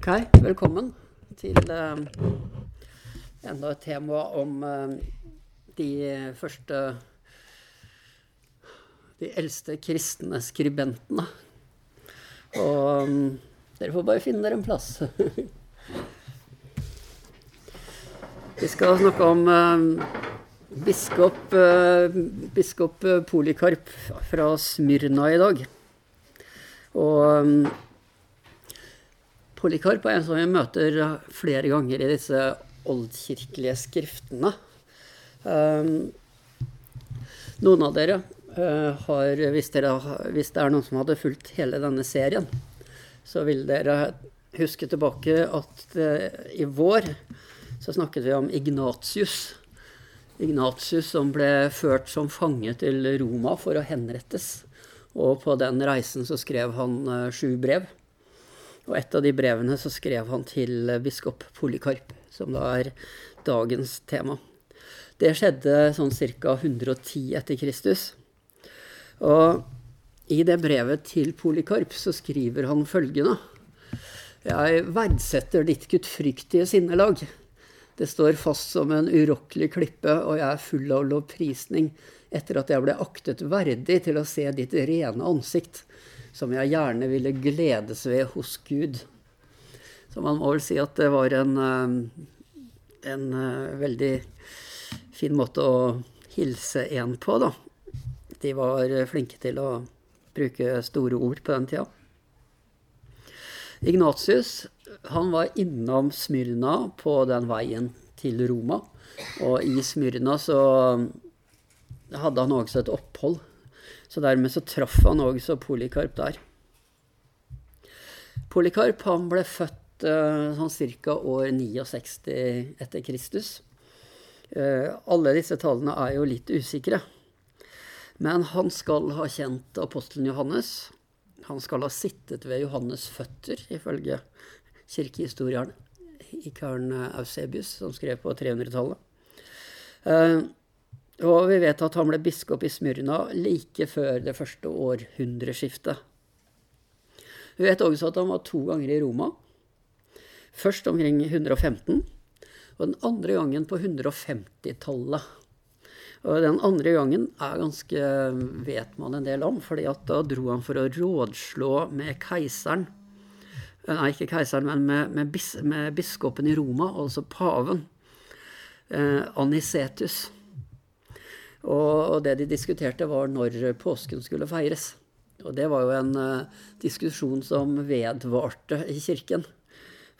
Ok, velkommen til eh, enda et tema om eh, de første De eldste kristne skribentene. Og um, dere får bare finne dere en plass. Vi skal snakke om eh, biskop, eh, biskop Polikarp fra Smyrna i dag. Og mm, Polikarp er en som vi møter flere ganger i disse oldkirkelige skriftene. Um, noen av dere uh, har, hvis, dere, hvis, det er noen som hadde fulgt hele denne serien, så vil dere huske tilbake at uh, i vår så snakket vi om Ignatius. Ignatius som ble ført som fange til Roma for å henrettes. Og på den reisen så skrev han uh, sju brev. Og et av de brevene så skrev han til biskop Polikarp, som da er dagens tema. Det skjedde sånn ca. 110 etter Kristus. Og i det brevet til Polikarp så skriver han følgende Jeg verdsetter ditt gudfryktige sinnelag. Det står fast som en urokkelig klippe, og jeg er full av lovprisning etter at jeg ble aktet verdig til å se ditt rene ansikt som jeg gjerne ville gledes ved hos Gud. Så man må vel si at det var en, eh, en eh, veldig fin måte å hilse en på, da. De var flinke til å bruke store ord på den tida. Ignatius han var innom Smyrna på den veien til Roma. Og i Smyrna så hadde han også et opphold så dermed så traff han også Polikarp der. Polikarp han ble født uh, sånn ca. år 69 etter Kristus. Uh, alle disse tallene er jo litt usikre. Men han skal ha kjent apostelen Johannes. Han skal ha sittet ved Johannes' føtter, ifølge kirkehistorieren Ikaren Eusebius, som skrev på 300-tallet. Og vi vet at han ble biskop i Smyrna like før det første århundreskiftet. Vi vet også at han var to ganger i Roma. Først omkring 115, og den andre gangen på 150-tallet. Og den andre gangen er ganske vet man en del om, fordi da dro han for å rådslå med keiseren. Nei, ikke keiseren, men med, med, bis, med biskopen i Roma, altså paven. Eh, Anisetus. Og, det de diskuterte, var når påsken skulle feires. Og det var jo en uh, diskusjon som vedvarte i kirken.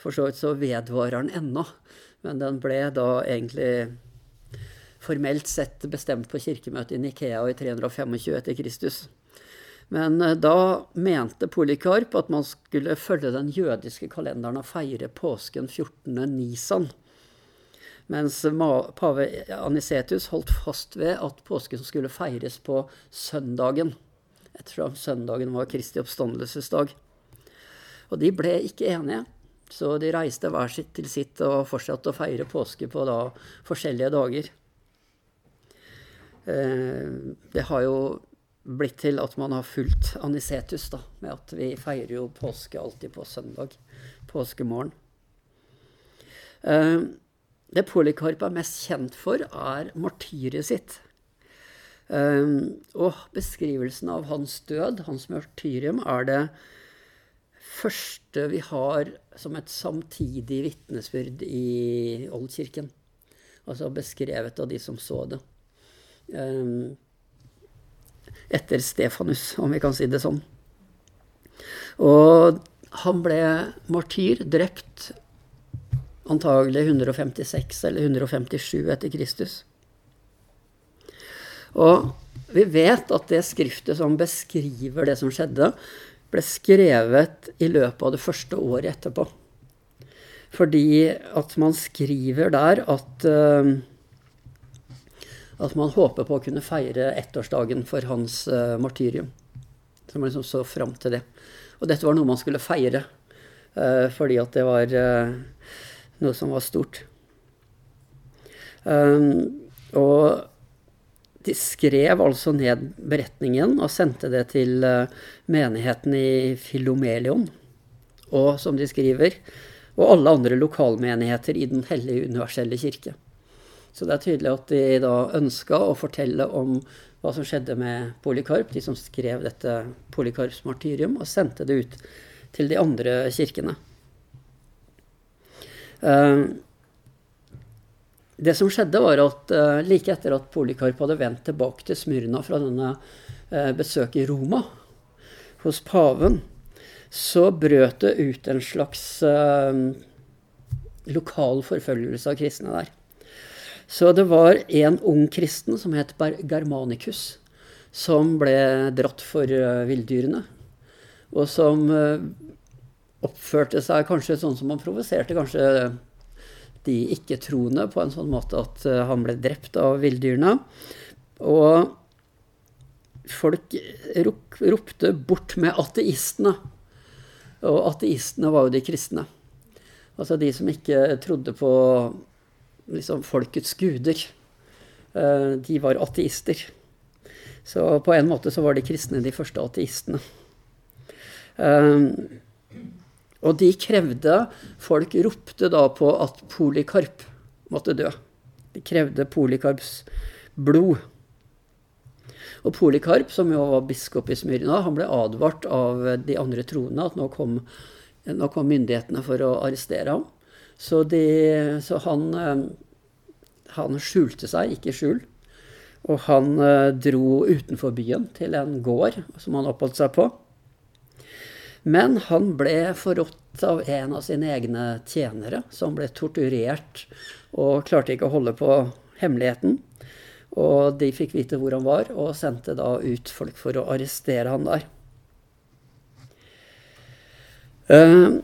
For så vidt så vedvarer den ennå. Men den ble da egentlig formelt sett bestemt på kirkemøtet i Nikea i 325 etter Kristus. Men uh, da mente Polikarp at man skulle følge den jødiske kalenderen og feire påsken 14. Nisan. Mens pave Anisetus holdt fast ved at påsken skulle feires på søndagen, ettersom søndagen var Kristi oppstandelsesdag. Og de ble ikke enige, så de reiste hver sitt til sitt og fortsatte å feire påske på da forskjellige dager. Eh, det har jo blitt til at man har fulgt Anisetus, da, med at vi feirer jo påske alltid på søndag. Påskemorgen. Det Polikarp er mest kjent for, er martyret sitt. Um, og beskrivelsen av hans død, hans martyrium, er det første vi har som et samtidig vitnesbyrd i Oldkirken. Altså beskrevet av de som så det. Um, etter Stefanus, om vi kan si det sånn. Og han ble martyr, drept antagelig 156 eller 157 etter Kristus. Og vi vet at det skriftet som beskriver det som skjedde, ble skrevet i løpet av det første året etterpå. Fordi at man skriver der at uh, at man håper på å kunne feire ettårsdagen for hans uh, martyrium. Så man liksom så fram til det. Og dette var noe man skulle feire, uh, fordi at det var noe som var stort. Um, og de skrev altså ned beretningen og sendte det til uh, menigheten i Filomelion. og, som de skriver, og alle andre lokalmenigheter i Den hellige universelle kirke. Så det er tydelig at de da ønska å fortelle om hva som skjedde med Polikarp, de som skrev dette Polikarps martyrium, og sendte det ut til de andre kirkene. Uh, det som skjedde, var at uh, like etter at Polikarp hadde vendt tilbake til Smyrna fra denne uh, besøket i Roma hos paven, så brøt det ut en slags uh, lokal forfølgelse av kristne der. Så det var en ung kristen som het Germanicus, som ble dratt for villdyrene. Og som oppførte seg kanskje sånn som han provoserte kanskje de ikke-troende på en sånn måte at eh, han ble drept av villdyrene. Og folk ropte 'bort med ateistene'. Og ateistene var jo de kristne. Altså de som ikke trodde på liksom, folkets guder. Eh, de var ateister. Så på en måte så var de kristne de første ateistene. Og de krevde Folk ropte da på at Polikarp måtte dø. De krevde Polikarps blod. Og Polikarp, som jo var biskop i Smyrna, han ble advart av de andre troende at nå kom, nå kom myndighetene for å arrestere ham. Så, de, så han, eh, han, skjulte seg, ikke skjul. Og han eh, dro utenfor byen, til en gård som han oppholdt seg på. Men han ble forrådt av en av sine egne tjenere, som ble torturert og klarte ikke å holde på hemmeligheten. Og de fikk vite hvor han var, og sendte da ut folk for å arrestere han der. Uh,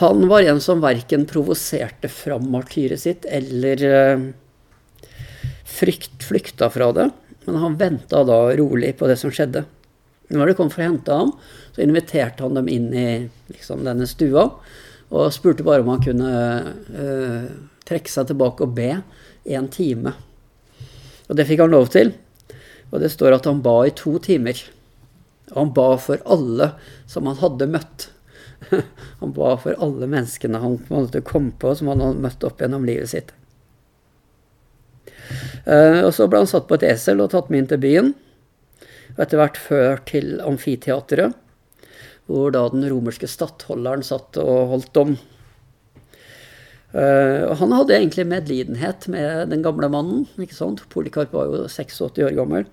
han var en som verken provoserte fram martyret sitt eller uh, frykt, flykta fra det. Men han venta da rolig på det som skjedde. Når de kom for å hente ham, så inviterte han dem inn i liksom, denne stua og spurte bare om han kunne uh, trekke seg tilbake og be en time. Og det fikk han lov til. Og det står at han ba i to timer. Og han ba for alle som han hadde møtt. han ba for alle menneskene han måtte komme på, som han hadde møtt opp gjennom livet sitt. Uh, og så ble han satt på et esel og tatt med inn til byen. Og etter hvert ført til amfiteatret hvor da den romerske stattholderen satt og holdt om. Uh, han hadde egentlig medlidenhet med den gamle mannen. ikke sant? Polikarp var jo 86 år gammel.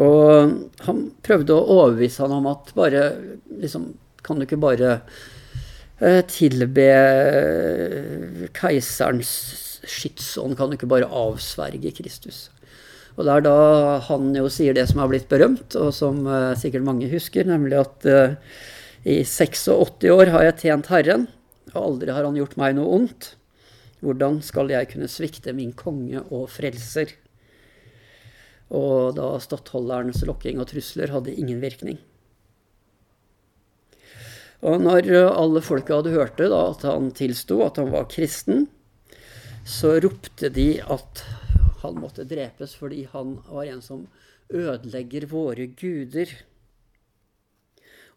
Og han prøvde å overbevise han om at bare liksom, Kan du ikke bare uh, tilbe keiserens skytsånd? Kan du ikke bare avsverge Kristus? Og det er da han jo sier det som har blitt berømt, og som uh, sikkert mange husker, nemlig at uh, i 86 år har jeg tjent Herren, og aldri har han gjort meg noe ondt. Hvordan skal jeg kunne svikte min konge og frelser? Og da stattholderens lokking og trusler hadde ingen virkning. Og når alle folka hadde hørt det, da, at han tilsto at han var kristen, så ropte de at han måtte drepes fordi han var en som ødelegger våre guder.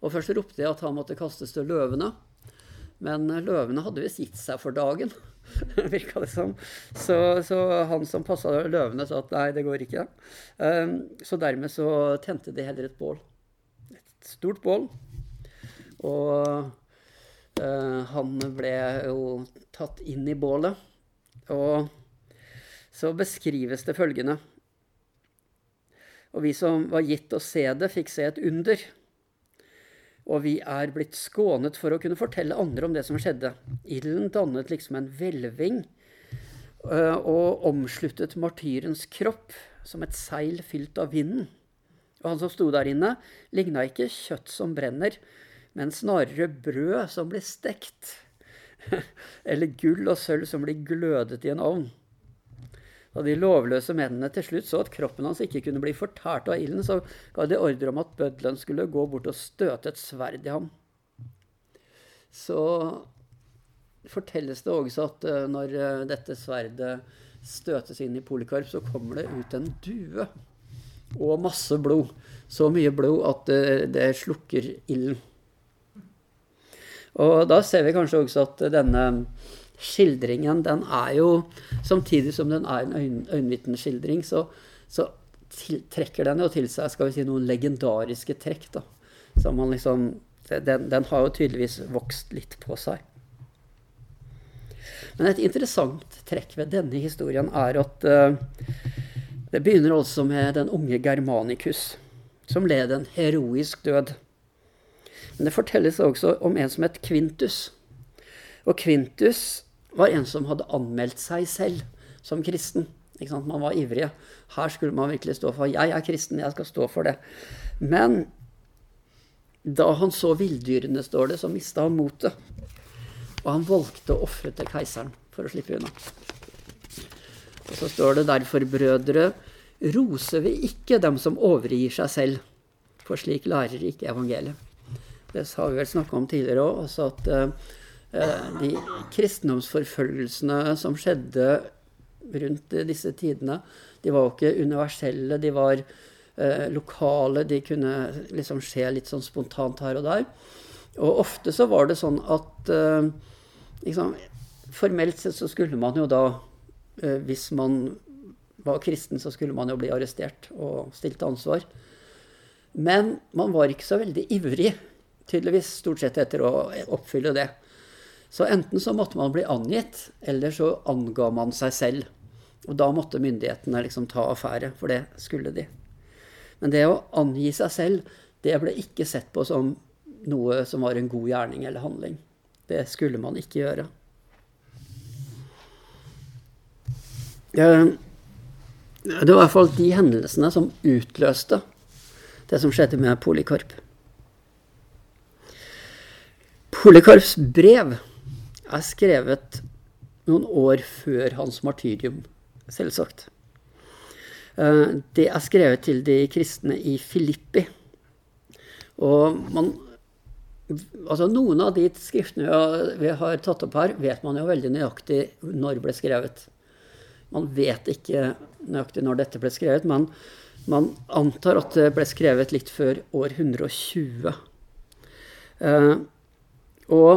Og først ropte jeg at han måtte kastes til løvene. Men løvene hadde visst gitt seg for dagen, virka det som. Så, så, han som passa løvene, sa at nei, det går ikke. Um, så dermed så tente de heller et bål. Et stort bål. Og uh, han ble jo tatt inn i bålet. Og så beskrives det følgende Og vi som var gitt å se det, fikk se et under. Og vi er blitt skånet for å kunne fortelle andre om det som skjedde. Ilden dannet liksom en hvelving eh, og omsluttet martyrens kropp som et seil fylt av vinden. Og han som sto der inne, ligna ikke kjøtt som brenner, men snarere brød som blir stekt. Eller gull og sølv som blir glødet i en ovn. Da de lovløse mennene til slutt så at kroppen hans ikke kunne bli fortært av ilden, så ga de ordre om at bøddelen skulle gå bort og støte et sverd i ham. Så fortelles det også at eh, når eh, dette sverdet støtes inn i Polikarp, så kommer det ut en due og masse blod. Så mye blod at det, det slukker ilden. Og da ser vi kanskje også at denne skildringen, den er jo Samtidig som den er en øyenvitneskildring, så, så til, trekker den jo til seg skal vi si, noen legendariske trekk. da. Så man liksom, den, den har jo tydeligvis vokst litt på seg. Men et interessant trekk ved denne historien er at uh, det begynner altså med den unge Germanicus, som led en heroisk død. Men det fortelles også om en som het Kvintus. Og Quintus var en som hadde anmeldt seg selv som kristen. Man var ivrig. Her skulle man virkelig stå for 'Jeg er kristen, jeg skal stå for det'. Men da han så villdyrene, står det, så mista han motet. Og han valgte å ofre til keiseren for å slippe unna. Og så står det derfor, brødre, roser vi ikke dem som overgir seg selv, for slik lærer ikke evangeliet. Det har vi vel snakka om tidligere òg, at uh, de kristendomsforfølgelsene som skjedde rundt disse tidene, de var jo ikke universelle, de var uh, lokale, de kunne liksom skje litt sånn spontant her og der. Og ofte så var det sånn at liksom, Formelt sett så skulle man jo da, eh, hvis man var kristen, så skulle man jo bli arrestert og stilt til ansvar. Men man var ikke så veldig ivrig, tydeligvis, stort sett etter å oppfylle det. Så enten så måtte man bli angitt, eller så anga man seg selv. Og da måtte myndighetene liksom ta affære, for det skulle de. Men det å angi seg selv, det ble ikke sett på som noe som var en god gjerning eller handling. Det skulle man ikke gjøre. Det var i hvert fall de hendelsene som utløste det som skjedde med Polikarp. Polikarps brev er skrevet noen år før hans martyrium, selvsagt. Eh, det er skrevet til de kristne i Filippi. Og man Altså Noen av de skriftene vi har tatt opp her, vet man jo veldig nøyaktig når ble skrevet. Man vet ikke nøyaktig når dette ble skrevet, men man antar at det ble skrevet litt før år 120. Eh, og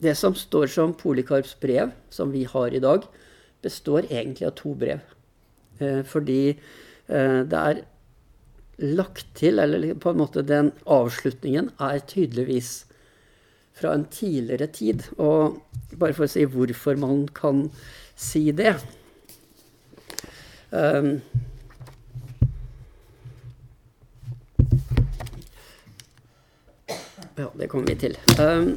det som står som Polikarps brev, som vi har i dag, består egentlig av to brev. Eh, fordi eh, det er lagt til, eller på en måte den avslutningen, er tydeligvis fra en tidligere tid. Og bare for å si hvorfor man kan si det um, Ja, det kommer vi til. Um,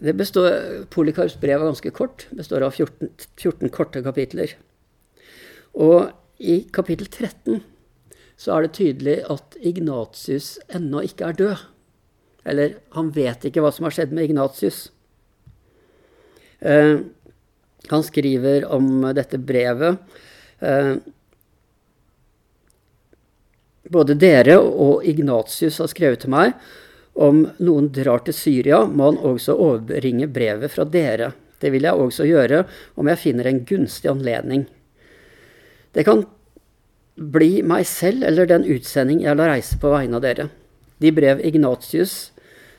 det består, Polikarps brev er ganske kort. Består av 14, 14 korte kapitler. Og i kapittel 13 så er det tydelig at Ignatius ennå ikke er død. Eller han vet ikke hva som har skjedd med Ignatius. Eh, han skriver om dette brevet. Eh, både dere og Ignatius har skrevet til meg om noen drar til Syria, må han også overbringe brevet fra dere. Det vil jeg også gjøre om jeg finner en gunstig anledning. Det kan bli meg selv eller den utsending jeg lar reise på vegne av dere. De brev Ignatius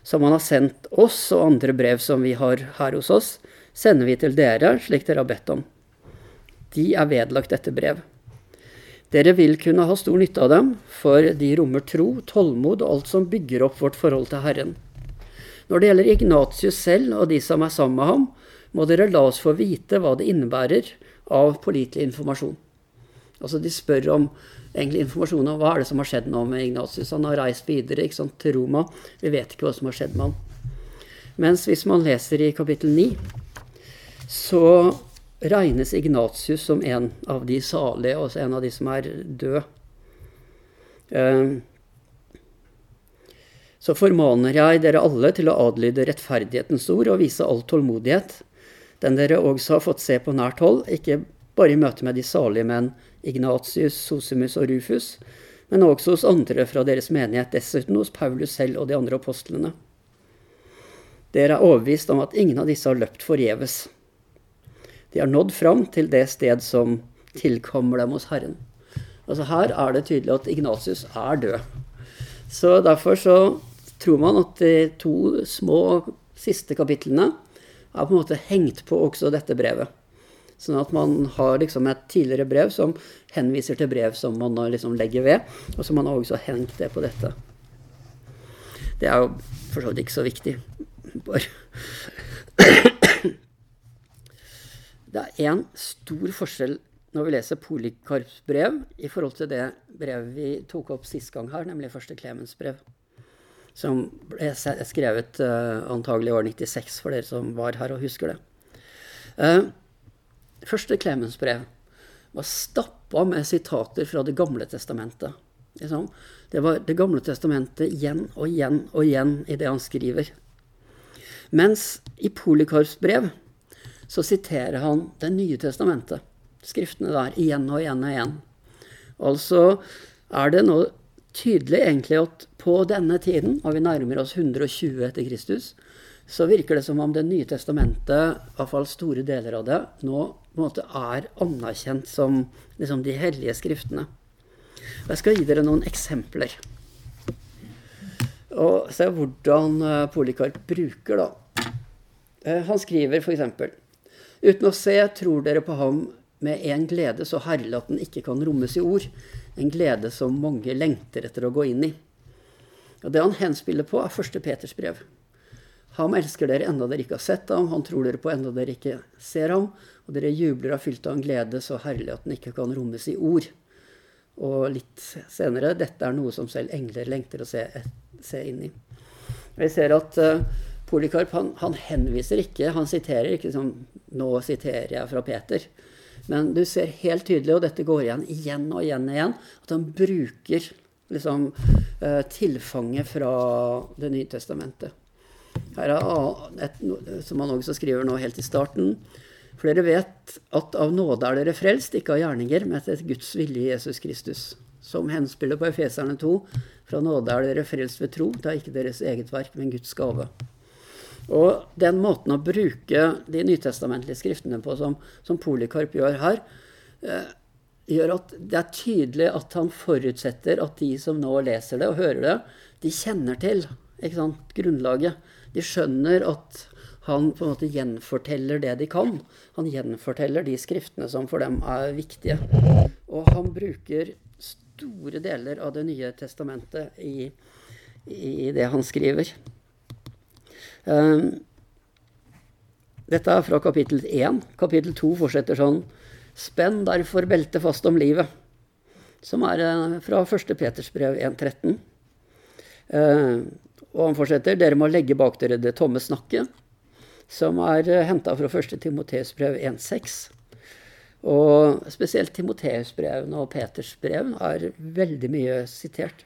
som han har sendt oss, og andre brev som vi har her hos oss, sender vi til dere, slik dere har bedt om. De er vedlagt dette brev. Dere vil kunne ha stor nytte av dem, for de rommer tro, tålmod og alt som bygger opp vårt forhold til Herren. Når det gjelder Ignatius selv og de som er sammen med ham, må dere la oss få vite hva det innebærer av pålitelig informasjon. Altså De spør om egentlig informasjon om hva er det som har skjedd nå med Ignatius. Han har reist videre ikke sant, til Roma. Vi vet ikke hva som har skjedd med han. Mens hvis man leser i kapittel 9, så regnes Ignatius som en av de salige, altså en av de som er død. Ehm, så formaner jeg dere alle til å adlyde rettferdighetens ord og vise all tålmodighet, den dere også har fått se på nært hold, ikke bare i møte med de salige menn Ignatius, Sosimus og Rufus, men også hos andre fra deres menighet, dessuten hos Paulus selv og de andre apostlene. Dere er overbevist om at ingen av disse har løpt forgjeves. De har nådd fram til det sted som tilkommer dem hos Herren. Altså Her er det tydelig at Ignatius er død. Så Derfor så tror man at de to små siste kapitlene er på en måte hengt på også dette brevet. Sånn at man har liksom et tidligere brev som henviser til brev som man liksom legger ved, og så man har også hengt det på dette. Det er jo for så vidt ikke så viktig. Bare Det er én stor forskjell når vi leser Polikarps brev i forhold til det brevet vi tok opp sist gang her, nemlig første Klemens brev. Som ble skrevet uh, antagelig i år 96, for dere som var her og husker det. Uh, første Klemens brev var stappa med sitater fra Det gamle testamentet. Liksom. Det var Det gamle testamentet igjen og igjen og igjen i det han skriver. Mens i Polikarps brev så siterer han Det nye testamentet, skriftene der, igjen og igjen og igjen. Altså er det nå tydelig egentlig at på denne tiden, og vi nærmer oss 120 etter Kristus, så virker det som om Det nye testamentet, i hvert fall store deler av det, nå måte er anerkjent som liksom, de hellige skriftene. Jeg skal gi dere noen eksempler. Og se hvordan eh, Polikarp bruker, da. Eh, han skriver f.eks.: Uten å se tror dere på ham med en glede så herlig at den ikke kan rommes i ord. En glede som mange lengter etter å gå inn i. Og Det han henspiller på, er første Peters brev. Ham elsker dere enda dere ikke har sett ham, han tror dere på enda dere ikke ser ham, og dere jubler av fylt av en glede så herlig at den ikke kan rommes i ord. Og litt senere dette er noe som selv engler lengter å se, se inn i. Vi ser at uh, Polikarp han, han, henviser ikke, han siterer ikke som nå siterer jeg fra Peter. Men du ser helt tydelig, og dette går igjen igjen og igjen, og igjen at han bruker liksom, eh, tilfanget fra Det nye testamentet. Her er et, som han også skriver nå helt i starten. For dere vet at av nåde er dere frelst, ikke av gjerninger, men etter Guds vilje i Jesus Kristus. Som henspiller på Efeserne 2. Fra nåde er dere frelst ved tro. Det er ikke deres eget verk, men Guds gave. Og den måten å bruke de nytestamentlige skriftene på, som, som Polikarp gjør her, eh, gjør at det er tydelig at han forutsetter at de som nå leser det og hører det, de kjenner til sant, grunnlaget. De skjønner at han på en måte gjenforteller det de kan. Han gjenforteller de skriftene som for dem er viktige. Og han bruker store deler av Det nye testamentet i, i det han skriver. Ehm, dette er fra kapittel 1. Kapittel 2 fortsetter sånn Spenn derfor beltet fast om livet. Som er eh, fra 1. Peters brev 1.13. Ehm, og han fortsetter Dere må legge bak dere det tomme snakket. Som er eh, henta fra 1. Timoteus brev 1.6. Og spesielt Timoteus-brevene og Peters brev er veldig mye sitert.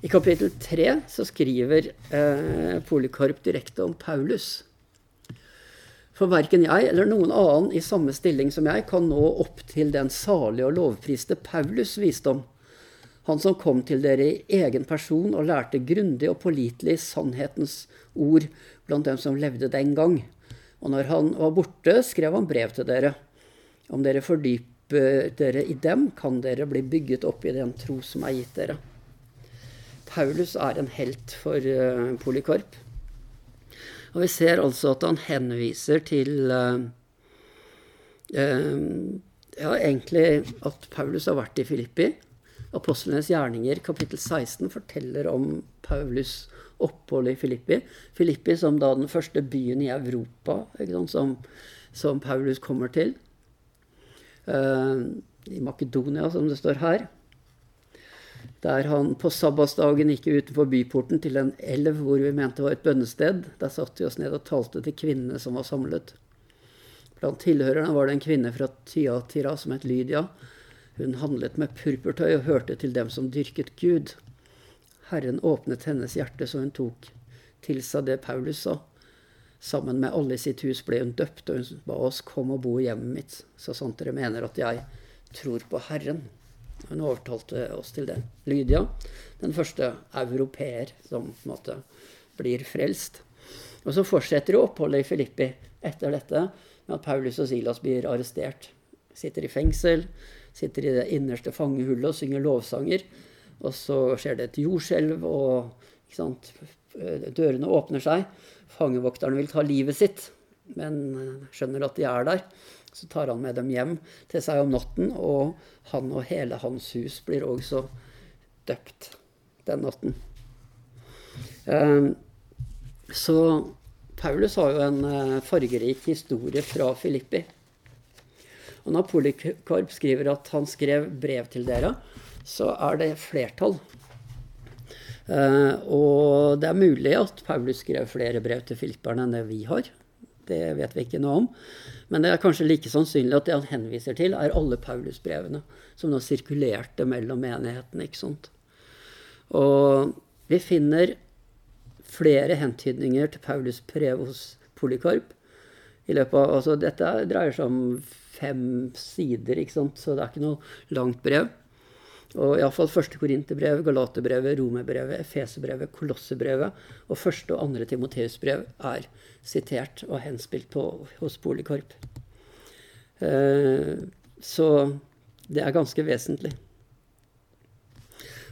I kapittel tre så skriver eh, Polikorp direkte om Paulus. For verken jeg eller noen annen i samme stilling som jeg kan nå opp til den salige og lovpriste Paulus' visdom. Han som kom til dere i egen person og lærte grundig og pålitelig sannhetens ord blant dem som levde den gang. Og når han var borte, skrev han brev til dere. Om dere fordyper dere i dem, kan dere bli bygget opp i den tro som er gitt dere. Paulus er en helt for uh, Polikarp. Og vi ser altså at han henviser til uh, uh, Ja, egentlig at Paulus har vært i Filippi. Apostlenes gjerninger, kapittel 16, forteller om Paulus' opphold i Filippi. Filippi som da den første byen i Europa sant, som, som, Paulus kommer til. I Makedonia, som det står her der han på sabbatsdagen gikk utenfor byporten til en elv hvor vi mente var et bønnested. Der satte vi oss ned og talte til kvinnene som var samlet. Blant tilhørerne var det en kvinne fra Tyatira som het Lydia. Hun handlet med purpurtøy og hørte til dem som dyrket Gud. Herren åpnet hennes hjerte så hun tok til seg det Paulus sa. Sammen med alle i sitt hus ble hun døpt, og hun ba oss komme og bo i hjemmet mitt, så sant dere mener at jeg tror på Herren. Hun overtalte oss til det. Lydia, den første europeer som på en måte blir frelst. Og så fortsetter jo oppholdet i Filippi etter dette med at Paulus og Silas blir arrestert. Sitter i fengsel, sitter i det innerste fangehullet og synger lovsanger. Og så skjer det et jordskjelv, og dørene åpner seg. Fangevokterne vil ta livet sitt, men skjønner at de er der. Så tar han med dem hjem til seg om natten, og han og hele hans hus blir også døpt den natten. Ehm, så Paulus har jo en eh, fargerik historie fra Filippi. Og når Polikarp skriver at han skrev brev til dere, så er det flertall. Uh, og det er mulig at Paulus skrev flere brev til filipperne enn det vi har. Det vet vi ikke noe om. Men det er kanskje like sannsynlig at det han henviser til, er alle Paulus-brevene som nå sirkulerte mellom menighetene. ikke sant? Og vi finner flere hentydninger til Paulus' brev hos Polikarp. I løpet av, altså Dette dreier seg om fem sider, ikke sant? så det er ikke noe langt brev. Og iallfall første Korinterbrev, Galaterbrevet, Romerbrevet, Efesebrevet, Kolossebrevet og første og andre Timoteusbrev er sitert og henspilt på hos Polikorp. Eh, så det er ganske vesentlig.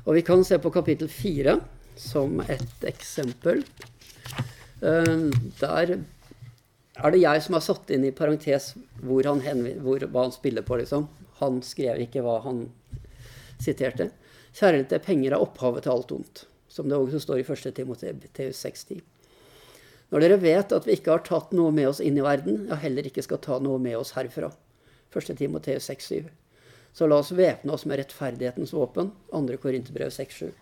Og vi kan se på kapittel fire som et eksempel. Eh, der er det jeg som har satt inn i parentes hvor han, hvor, hva han spiller på, liksom. Han skrev ikke hva han siterte. Kjærlighet er penger av opphavet til alt ondt, som det også står i 1. Timoteus 6,10. Når dere vet at vi ikke har tatt noe med oss inn i verden, ja, heller ikke skal ta noe med oss herfra. 1. Timoteus 6,7. Så la oss væpne oss med rettferdighetens våpen. 2. Korinterbrev 6,7.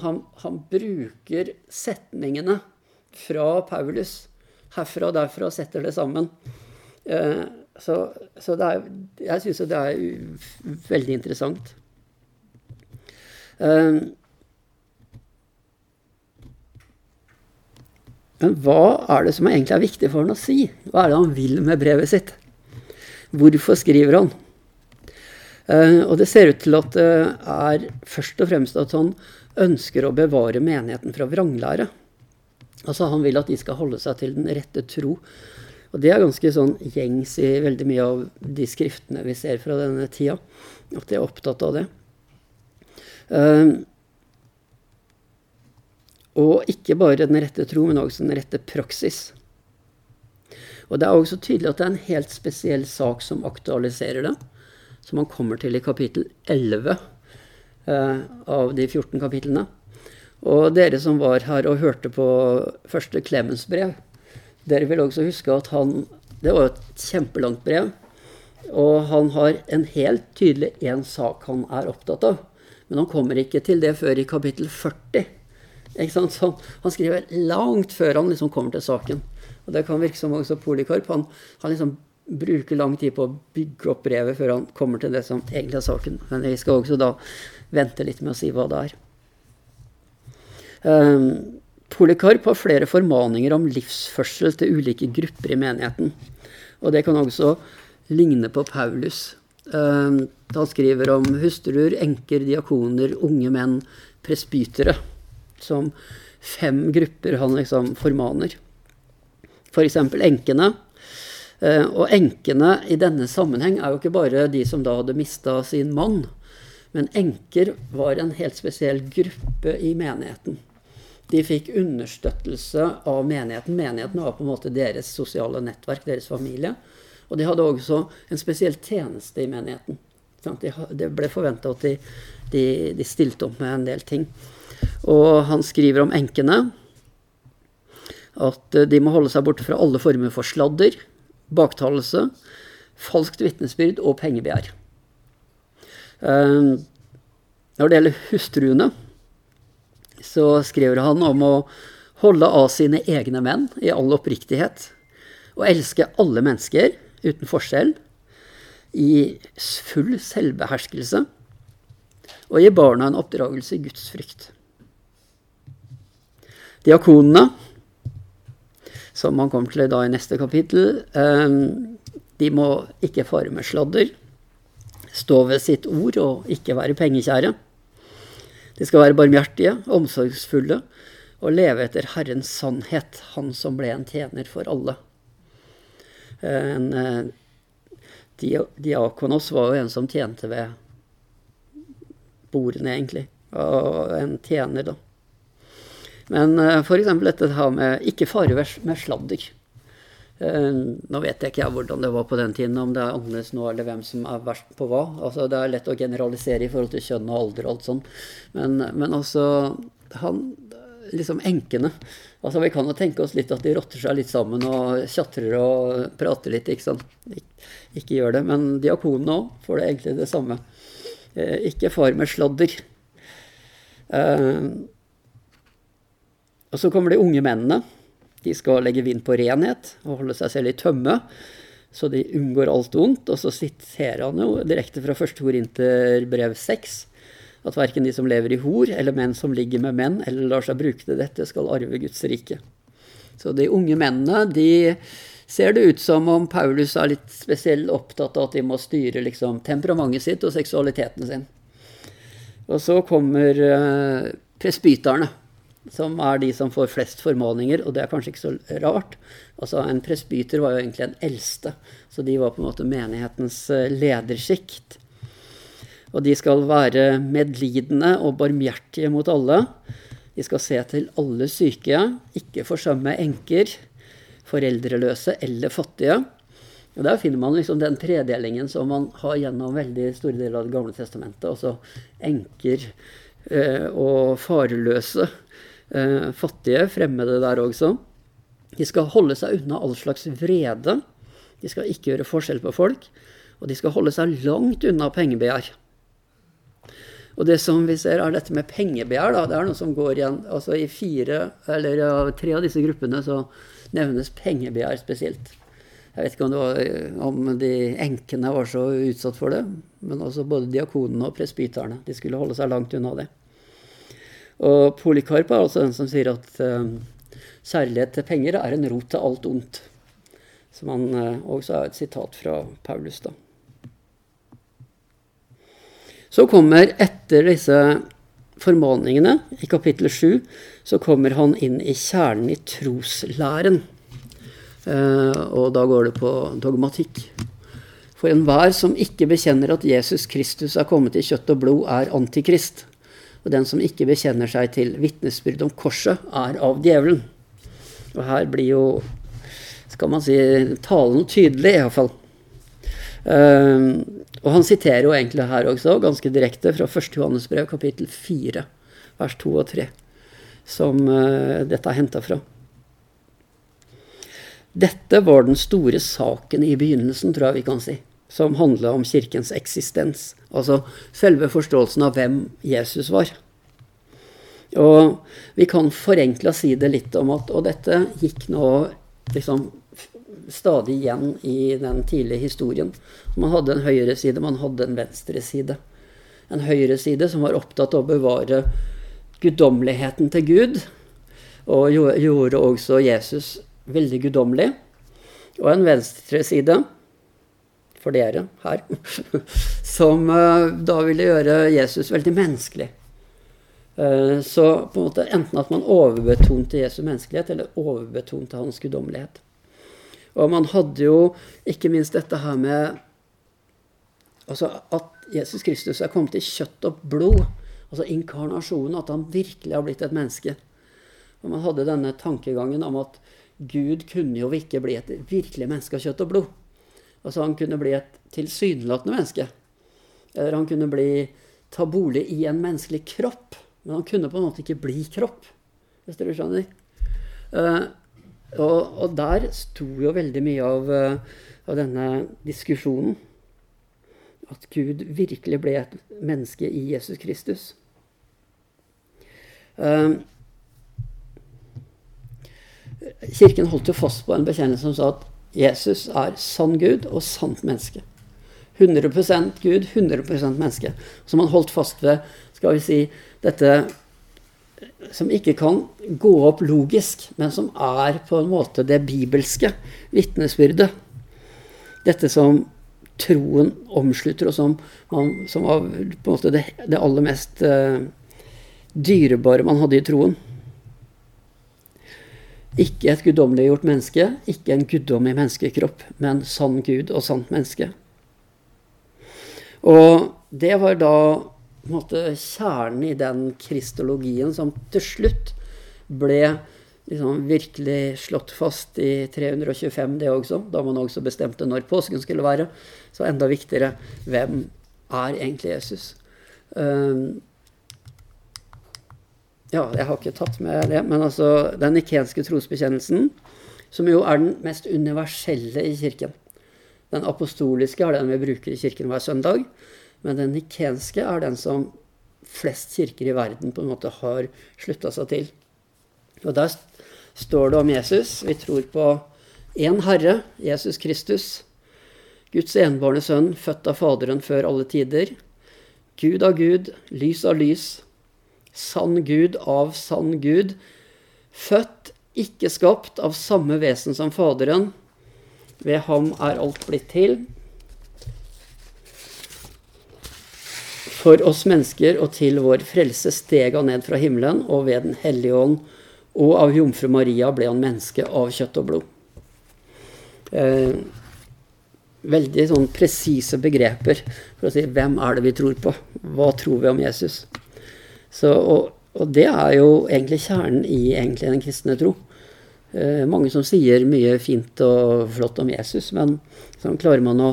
Han, han bruker setningene fra Paulus herfra og derfra setter det sammen. Eh, så, så er, jeg syns det er veldig interessant. Ehm, men hva er det som egentlig er viktig for han å si? Hva er det han vil med brevet sitt? Hvorfor skriver han? Ehm, og det ser ut til at det er først og fremst at han ønsker å bevare menigheten fra vranglære. Altså Han vil at de skal holde seg til den rette tro. Og det er ganske sånn gjengs i veldig mye av de skriftene vi ser fra denne tida. At de er opptatt av det. Uh, og ikke bare den rette tro, men også den rette praksis. Og det er også tydelig at det er en helt spesiell sak som aktualiserer det, som man kommer til i kapittel 11 uh, eh, av de 14 kapitlene. Og dere som var her og hørte på første Clemens brev, dere vil også huske at han Det var et kjempelangt brev. Og han har en helt tydelig én sak han er opptatt av. Men han kommer ikke til det før i kapittel 40. Så han skriver langt før han liksom kommer til saken. Og det kan virke som også Polikarp. Han, han liksom bruker lang tid på å bygge opp brevet før han kommer til det som egentlig er saken. Men vi skal også da vente litt med å si hva det er. Um, Polikarp har flere formaninger om livsførsel til ulike grupper i menigheten. Og det kan også ligne på Paulus. Han skriver om hustruer, enker, diakoner, unge menn, presbytere. Som fem grupper han liksom formaner. F.eks. For enkene. Ehm, og enkene i denne sammenheng er jo ikke bare de som da hadde mista sin mann. Men enker var en helt spesiell gruppe i menigheten. De fikk understøttelse av menigheten. Menigheten var på en måte deres sosiale nettverk, deres familie. Og de hadde også en spesiell tjeneste i menigheten. Det ble forventa at de, de, de, stilte opp med en del ting. Og han skriver om enkene at de må holde seg borte fra alle former for sladder, baktalelse, falskt vitnesbyrd og pengebegjær. Ehm, når det gjelder hustruene, så skriver han om å holde av sine egne menn i all oppriktighet, og elske alle mennesker uten forskjell, i full selvbeherskelse, og gi barna en oppdragelse i Guds frykt. Diakonene, som man kommer til da i neste kapittel, eh, de må ikke fare med sladder, stå ved sitt ord og ikke være pengekjære. De skal være barmhjertige, omsorgsfulle og leve etter Herrens sannhet, Han som ble en tjener for alle. En eh, diakonos var jo en som tjente ved bordene, egentlig. Og en tjener, da. Men uh, f.eks. dette her med ikke fare med sladder. Nå vet jeg ikke hvordan det var på den tiden, om det er annerledes nå eller hvem som er verst på hva. Altså, det er lett å generalisere i forhold til kjønn og alder og alt sånt. Men, men også han, liksom enkene. Altså Vi kan jo tenke oss litt at de rotter seg litt sammen og tjatrer og prater litt. Ikke sant? Ik ikke gjør det. Men diakonene òg får det egentlig det samme. Eh, ikke far med sladder. Eh, og så kommer de unge mennene. De skal legge vind på renhet og holde seg selv i tømme, så de unngår alt ondt. Og så siterer han jo direkte fra første Korinterbrev 6 at verken de som lever i hor, eller menn som ligger med menn, eller lar seg bruke til dette, skal arve Guds rike. Så de unge mennene, de ser det ut som om Paulus er litt spesielt opptatt av at de må styre liksom, temperamentet sitt og seksualiteten sin. Og så kommer uh, presbyterne som er de som får flest formaninger, og det er kanskje ikke så rart. Altså En presbyter var jo egentlig en eldste, så de var på en måte menighetens lederskikt, ledersjikt. Og de skal være medlidende og barmhjertige mot alle. De skal se til alle syke, ikke forsømme enker, foreldreløse eller fattige. Og Der finner man liksom den tredelingen som man har gjennom veldig store deler av Det gamle testamentet. Altså enker eh, og farløse eh, fattige, fremmede der også. De skal holde seg unna all slags vrede. De skal ikke gjøre forskjell på folk. Og de skal holde seg langt unna pengebegjær. Og det som vi ser, er dette med pengebegjær. Da. Det er noe som går igjen. Altså I fire, eller ja, tre av disse gruppene så nevnes pengebegjær spesielt. Jeg vet ikke om, var, om de enkene var så utsatt for det, men også både diakonene og presbyterne. De skulle holde seg langt unna det. Og Polikarp er altså den som sier at uh, kjærlighet til penger er en rot til alt ondt. Som han uh, også er et sitat fra Paulus, da. Så kommer etter disse formaningene, i kapittel 7, så kommer han inn i kjernen i troslæren. Eh, og da går det på dogmatikk. For enhver som ikke bekjenner at Jesus Kristus er kommet i kjøtt og blod, er antikrist. Og den som ikke bekjenner seg til vitnesbyrd om korset, er av djevelen. Og her blir jo, skal man si, talen tydelig, iallfall. Uh, ehm, og han siterer jo egentlig her også, ganske direkte, fra 1. Johannes brev, kapittel 4, vers 2 og 3, som uh, dette er henta fra. Dette var den store saken i begynnelsen, tror jeg vi kan si som handla om kirkens eksistens. Altså selve forståelsen av hvem Jesus var. Og vi kan forenkla si det litt om at Og dette gikk nå liksom stadig igjen i den tidlige historien. Man hadde en høyre side, man hadde en venstre side. En høyre side som var opptatt av å bevare guddommeligheten til Gud, og gjorde også Jesus veldig guddommelig. Og en venstre side for dere her, som eh, da ville gjøre Jesus veldig menneskelig. Eh, så på en måte enten at man overbetonte Jesu menneskelighet, eller overbetonte hans guddommelighet. Og man hadde jo ikke minst dette her med altså at Jesus Kristus er kommet i kjøtt og blod. Altså inkarnasjonen, at han virkelig har blitt et menneske. Og man hadde denne tankegangen om at Gud kunne jo ikke bli et virkelig menneske av kjøtt og blod. Altså han kunne bli et tilsynelatende menneske. Eller han kunne bli, ta bolig i en menneskelig kropp. Men han kunne på en måte ikke bli kropp, hvis dere skjønner. Uh, og, og, der sto jo veldig mye av, uh, av, denne diskusjonen. At Gud virkelig ble et menneske i Jesus Kristus. Um, kirken holdt jo fast på en bekjennelse som sa at Jesus er sann Gud og sant menneske. 100% Gud, 100% menneske. Som han holdt fast ved, skal vi si, dette som ikke kan gå opp logisk, men som er på en måte det bibelske vitnesbyrdet. Dette som troen omslutter, og som, man, som var på en måte det, det aller mest uh, dyrebare man hadde i troen. Ikke et guddommeliggjort menneske, ikke en guddommelig menneskekropp, men sann Gud og sant menneske. Og det var da måte, kjernen i den kristologien som til slutt ble liksom virkelig slått fast i 325, det også, da man også bestemte når påsken skulle være. Så enda viktigere hvem er egentlig Jesus? Um, ja, jeg har ikke tatt med det, men altså den nikenske trosbekjennelsen, som jo er den mest universelle i kirken. Den apostoliske er den vi bruker i kirken hver søndag, men den nikenske er den som flest kirker i verden på en måte har slutta seg til. Og der står det om Jesus. Vi tror på én Herre, Jesus Kristus. Guds enbårne sønn, født av Faderen før alle tider. Gud av Gud, lys av lys. Sann Gud av sann Gud. Født, ikke skapt, av samme vesen som Faderen. Ved ham er alt blitt til. For oss mennesker og til vår frelse steg han ned fra himmelen, og ved Den hellige ånd og av jomfru Maria ble han menneske av kjøtt og blod. Eh, veldig sånn presise begreper for å si hvem er det vi tror på? Hva tror vi om Jesus? Så, og, og, det er jo egentlig kjernen i egentlig den kristne tro. Eh, mange som sier mye fint og flott om Jesus, men sånn klarer man å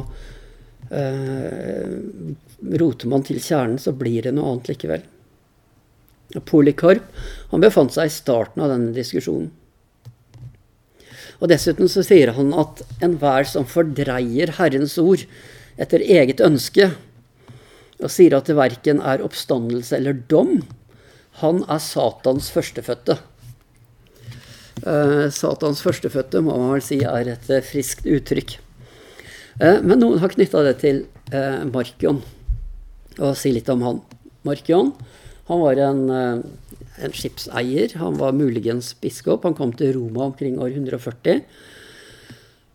eh, Roter man til kjernen, så blir det noe annet likevel. Polikarp han befant seg i starten av denne diskusjonen. Og Dessuten så sier han at enhver som fordreier Herrens ord etter eget ønske, og sier at det verken er oppstandelse eller dom, han er Satans førstefødte. Eh, Satans førstefødte må man vel si er et friskt uttrykk. Eh, men noen har knytta det til eh, Markion, og si litt om han. Mark John han var en, eh, en, skipseier. Han var muligens biskop. Han kom til Roma omkring år 140.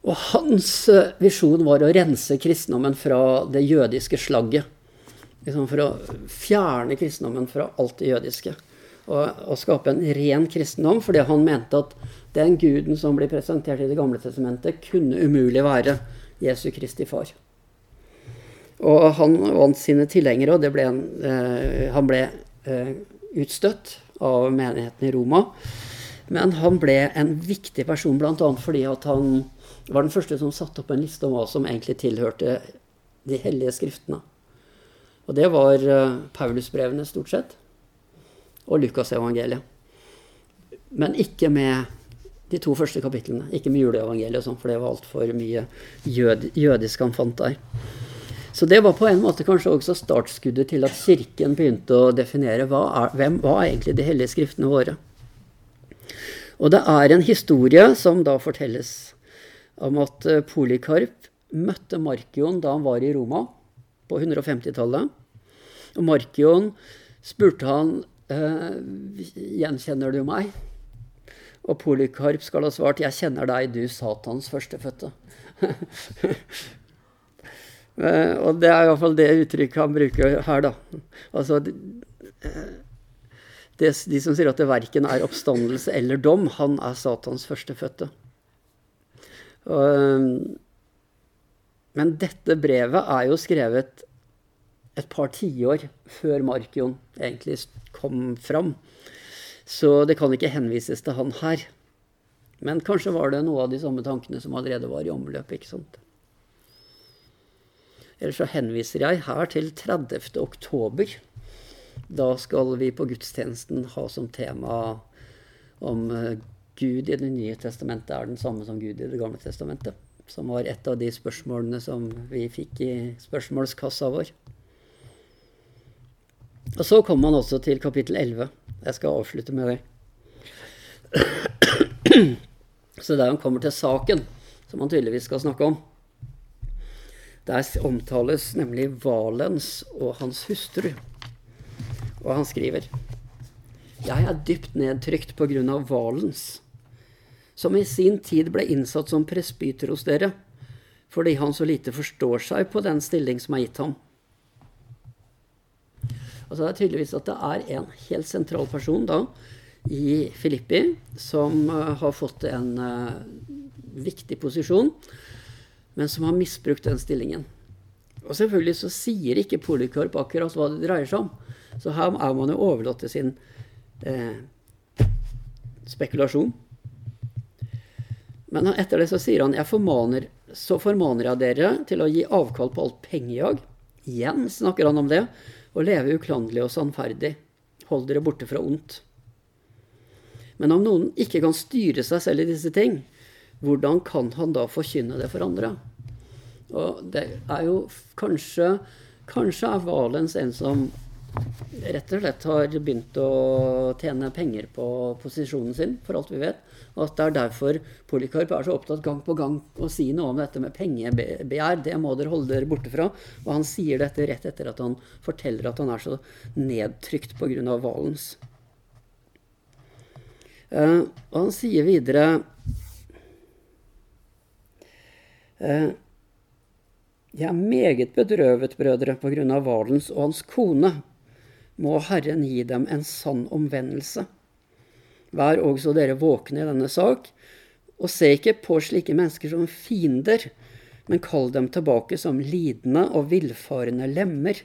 Og hans eh, visjon var å rense kristendommen fra det jødiske slagget. Liksom for å fjerne kristendommen fra alt det jødiske. Og, og, skape en ren kristendom, fordi han mente at den guden som blir presentert i Det gamle testamentet, kunne umulig være Jesu Kristi far. Og han vant sine tilhengere, og ble en, eh, han ble Eh, utstøtt av menigheten i Roma. Men han ble en viktig person bl.a. fordi han var den første som satte opp en liste om hva som egentlig tilhørte de hellige skriftene. Og det var eh, Paulusbrevene stort sett, og Lukasevangeliet. Men ikke med de to første kapitlene. Ikke med juleevangeliet, sånn, for det var altfor mye jød, jødisk han fant der. Så det var på en måte kanskje også startskuddet til at Kirken begynte å definere hva er, hvem, hva er egentlig de hellige skriftene våre. Og det er en historie som da fortelles om at eh, Polikarp møtte Markion da han var i Roma på 150-tallet. Og Markion spurte han eh, gjenkjenner du meg? Og Polikarp skal ha svart jeg kjenner deg, du Satans førstefødte. Eh, og det er iallfall det uttrykket han bruker her, da. Altså det, De som sier at det verken er oppstandelse eller dom, han er Satans førstefødte. Eh, men dette brevet er jo skrevet et par tiår før Markion egentlig kom fram. Så det kan ikke henvises til han her. Men kanskje var det noe av de samme tankene som allerede var i omløp. ikke sant? Eller så henviser jeg her til 30. oktober. Da skal vi på gudstjenesten ha som tema om eh, Gud i Det nye testamentet er den samme som Gud i Det gamle testamentet. Som var et av de spørsmålene som vi fikk i spørsmålskassa vår. Og så kommer man også til kapittel 11. Jeg skal avslutte med det. Så der han kommer til saken, som han tydeligvis skal snakke om. Der omtales nemlig Valens og hans hustru. Og han skriver Jeg er dypt nedtrykt på grunn av Valens, som i sin tid ble innsatt som presbyter hos dere, fordi han så lite forstår seg på den stilling som er gitt ham. Altså Det er tydeligvis at det er en helt sentral person da i Filippi som uh, har fått en uh, viktig posisjon men som har misbrukt den stillingen. Og selvfølgelig så sier ikke Polikorp akkurat hva det dreier seg om. Så her er man jo overlatt til sin eh, spekulasjon. Men etter det så sier han jeg formaner, så formaner jeg dere til å gi avkall på alt pengejag. Igjen snakker han om det. Og leve uklanderlig og sannferdig. Hold dere borte fra ondt. Men om noen ikke kan styre seg selv i disse ting, hvordan kan han da forkynne det for andre? Og det er jo kanskje Kanskje er Valens en som rett og slett har begynt å tjene penger på posisjonen sin, for alt vi vet. Og at det er derfor Polikarp er så opptatt gang på gang å si noe om dette med pengebegjær. Det må dere holde dere borte fra. Og han sier dette rett etter at han forteller at han er så nedtrykt pga. Valens. Uh, og han sier videre uh, Jeg er meget bedrøvet, brødre, på grunn av Valens og hans kone. Må Herren gi dem en sann omvendelse. Vær også dere våkne i denne sak, og se ikke på slike mennesker som fiender, men kall dem tilbake som lidende og villfarende lemmer,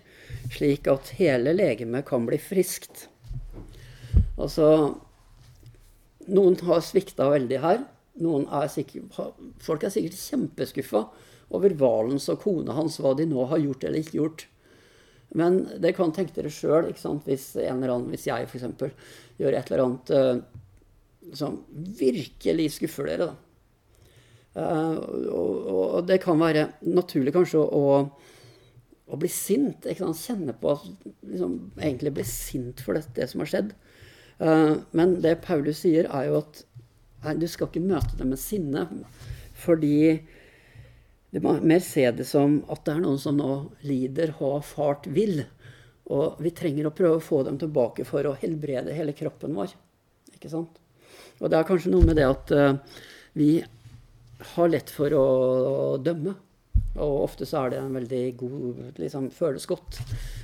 slik at hele legemet kan bli friskt. Altså, noen har svikta veldig her. Er sikkert, folk er sikkert kjempeskuffa over Valens og kona hans, hva de nå har gjort eller ikke gjort. Men det kan tenke dere sjøl, hvis, hvis jeg f.eks. gjør et eller annet uh, som virkelig skuffer dere. da. Uh, og, og, det kan være naturlig kanskje å, å bli sint. Kjenne på at liksom, egentlig bli sint for det, det som har skjedd. Uh, men det Paulus sier, er jo at nei, du skal ikke møte det med sinne. Fordi du må mer se det som at det er noen som nå lider, har fart vill. Og vi trenger å prøve å få dem tilbake for å helbrede hele kroppen vår. Ikke sant? Og det er kanskje noe med det at uh, vi har lett for å, dømme. Og ofte så er det en veldig god liksom, Føles godt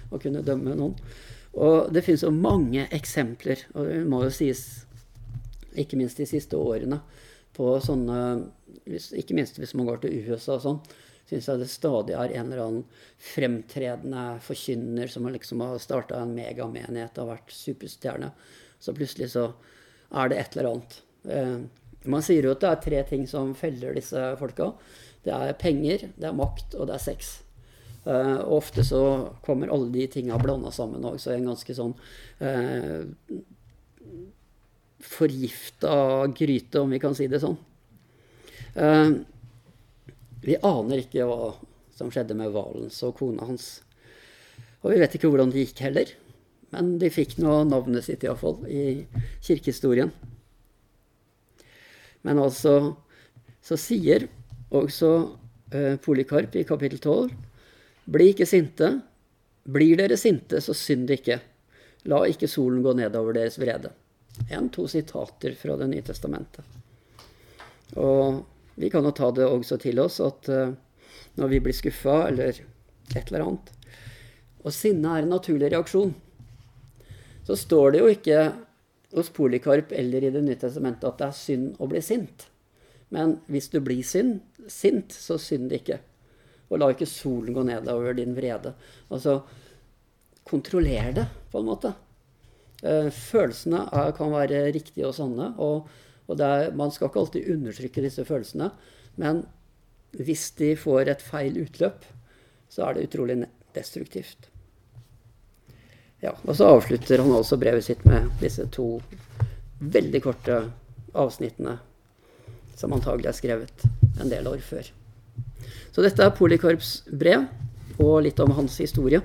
å kunne dømme noen. Og det finnes jo mange eksempler, og det må jo sies ikke minst de siste årene, på sånne Ikke minst hvis man går til USA og sånn, syns jeg det stadig er en eller annen fremtredende forkynner som liksom har starta en megamenighet, og vært superstjerne. Så plutselig så er det et eller annet. Eh, man sier jo at det er tre ting som feller disse folka. Det er penger, det er makt, og det er sex. Uh, ofte så kommer alle de tinga blanda sammen òg, så en ganske sånn uh, forgifta gryte, om vi kan si det sånn. Uh, vi aner ikke hva som skjedde med Valens og kona hans. Og vi vet ikke hvordan det gikk heller. Men de fikk nå navnet sitt iallfall i kirkehistorien. Men altså så sier også uh, Polikarp i kapittel 12 bli ikke sinte. Blir dere sinte, så synd ikke. La ikke solen gå ned over deres vrede. En, to sitater fra Det nye testamentet. Og vi kan jo ta det også til oss at uh, når vi blir skuffa eller et eller annet Og sinne er en naturlig reaksjon. Så står det jo ikke hos Polikarp eller i Det nye testamentet at det er synd å bli sint. Men hvis du blir sint, sint så synd ikke. Og la ikke solen gå ned over din vrede. Altså kontroller det, på en måte. Eh, følelsene er, kan være riktige og sanne. Og, og er, man skal ikke alltid undertrykke disse følelsene. Men hvis de får et feil utløp, så er det utrolig destruktivt. Ja, og så avslutter han også brevet sitt med disse to veldig korte avsnittene som antagelig er skrevet en del år før. Så dette er Polikorps brev, og litt om hans historie.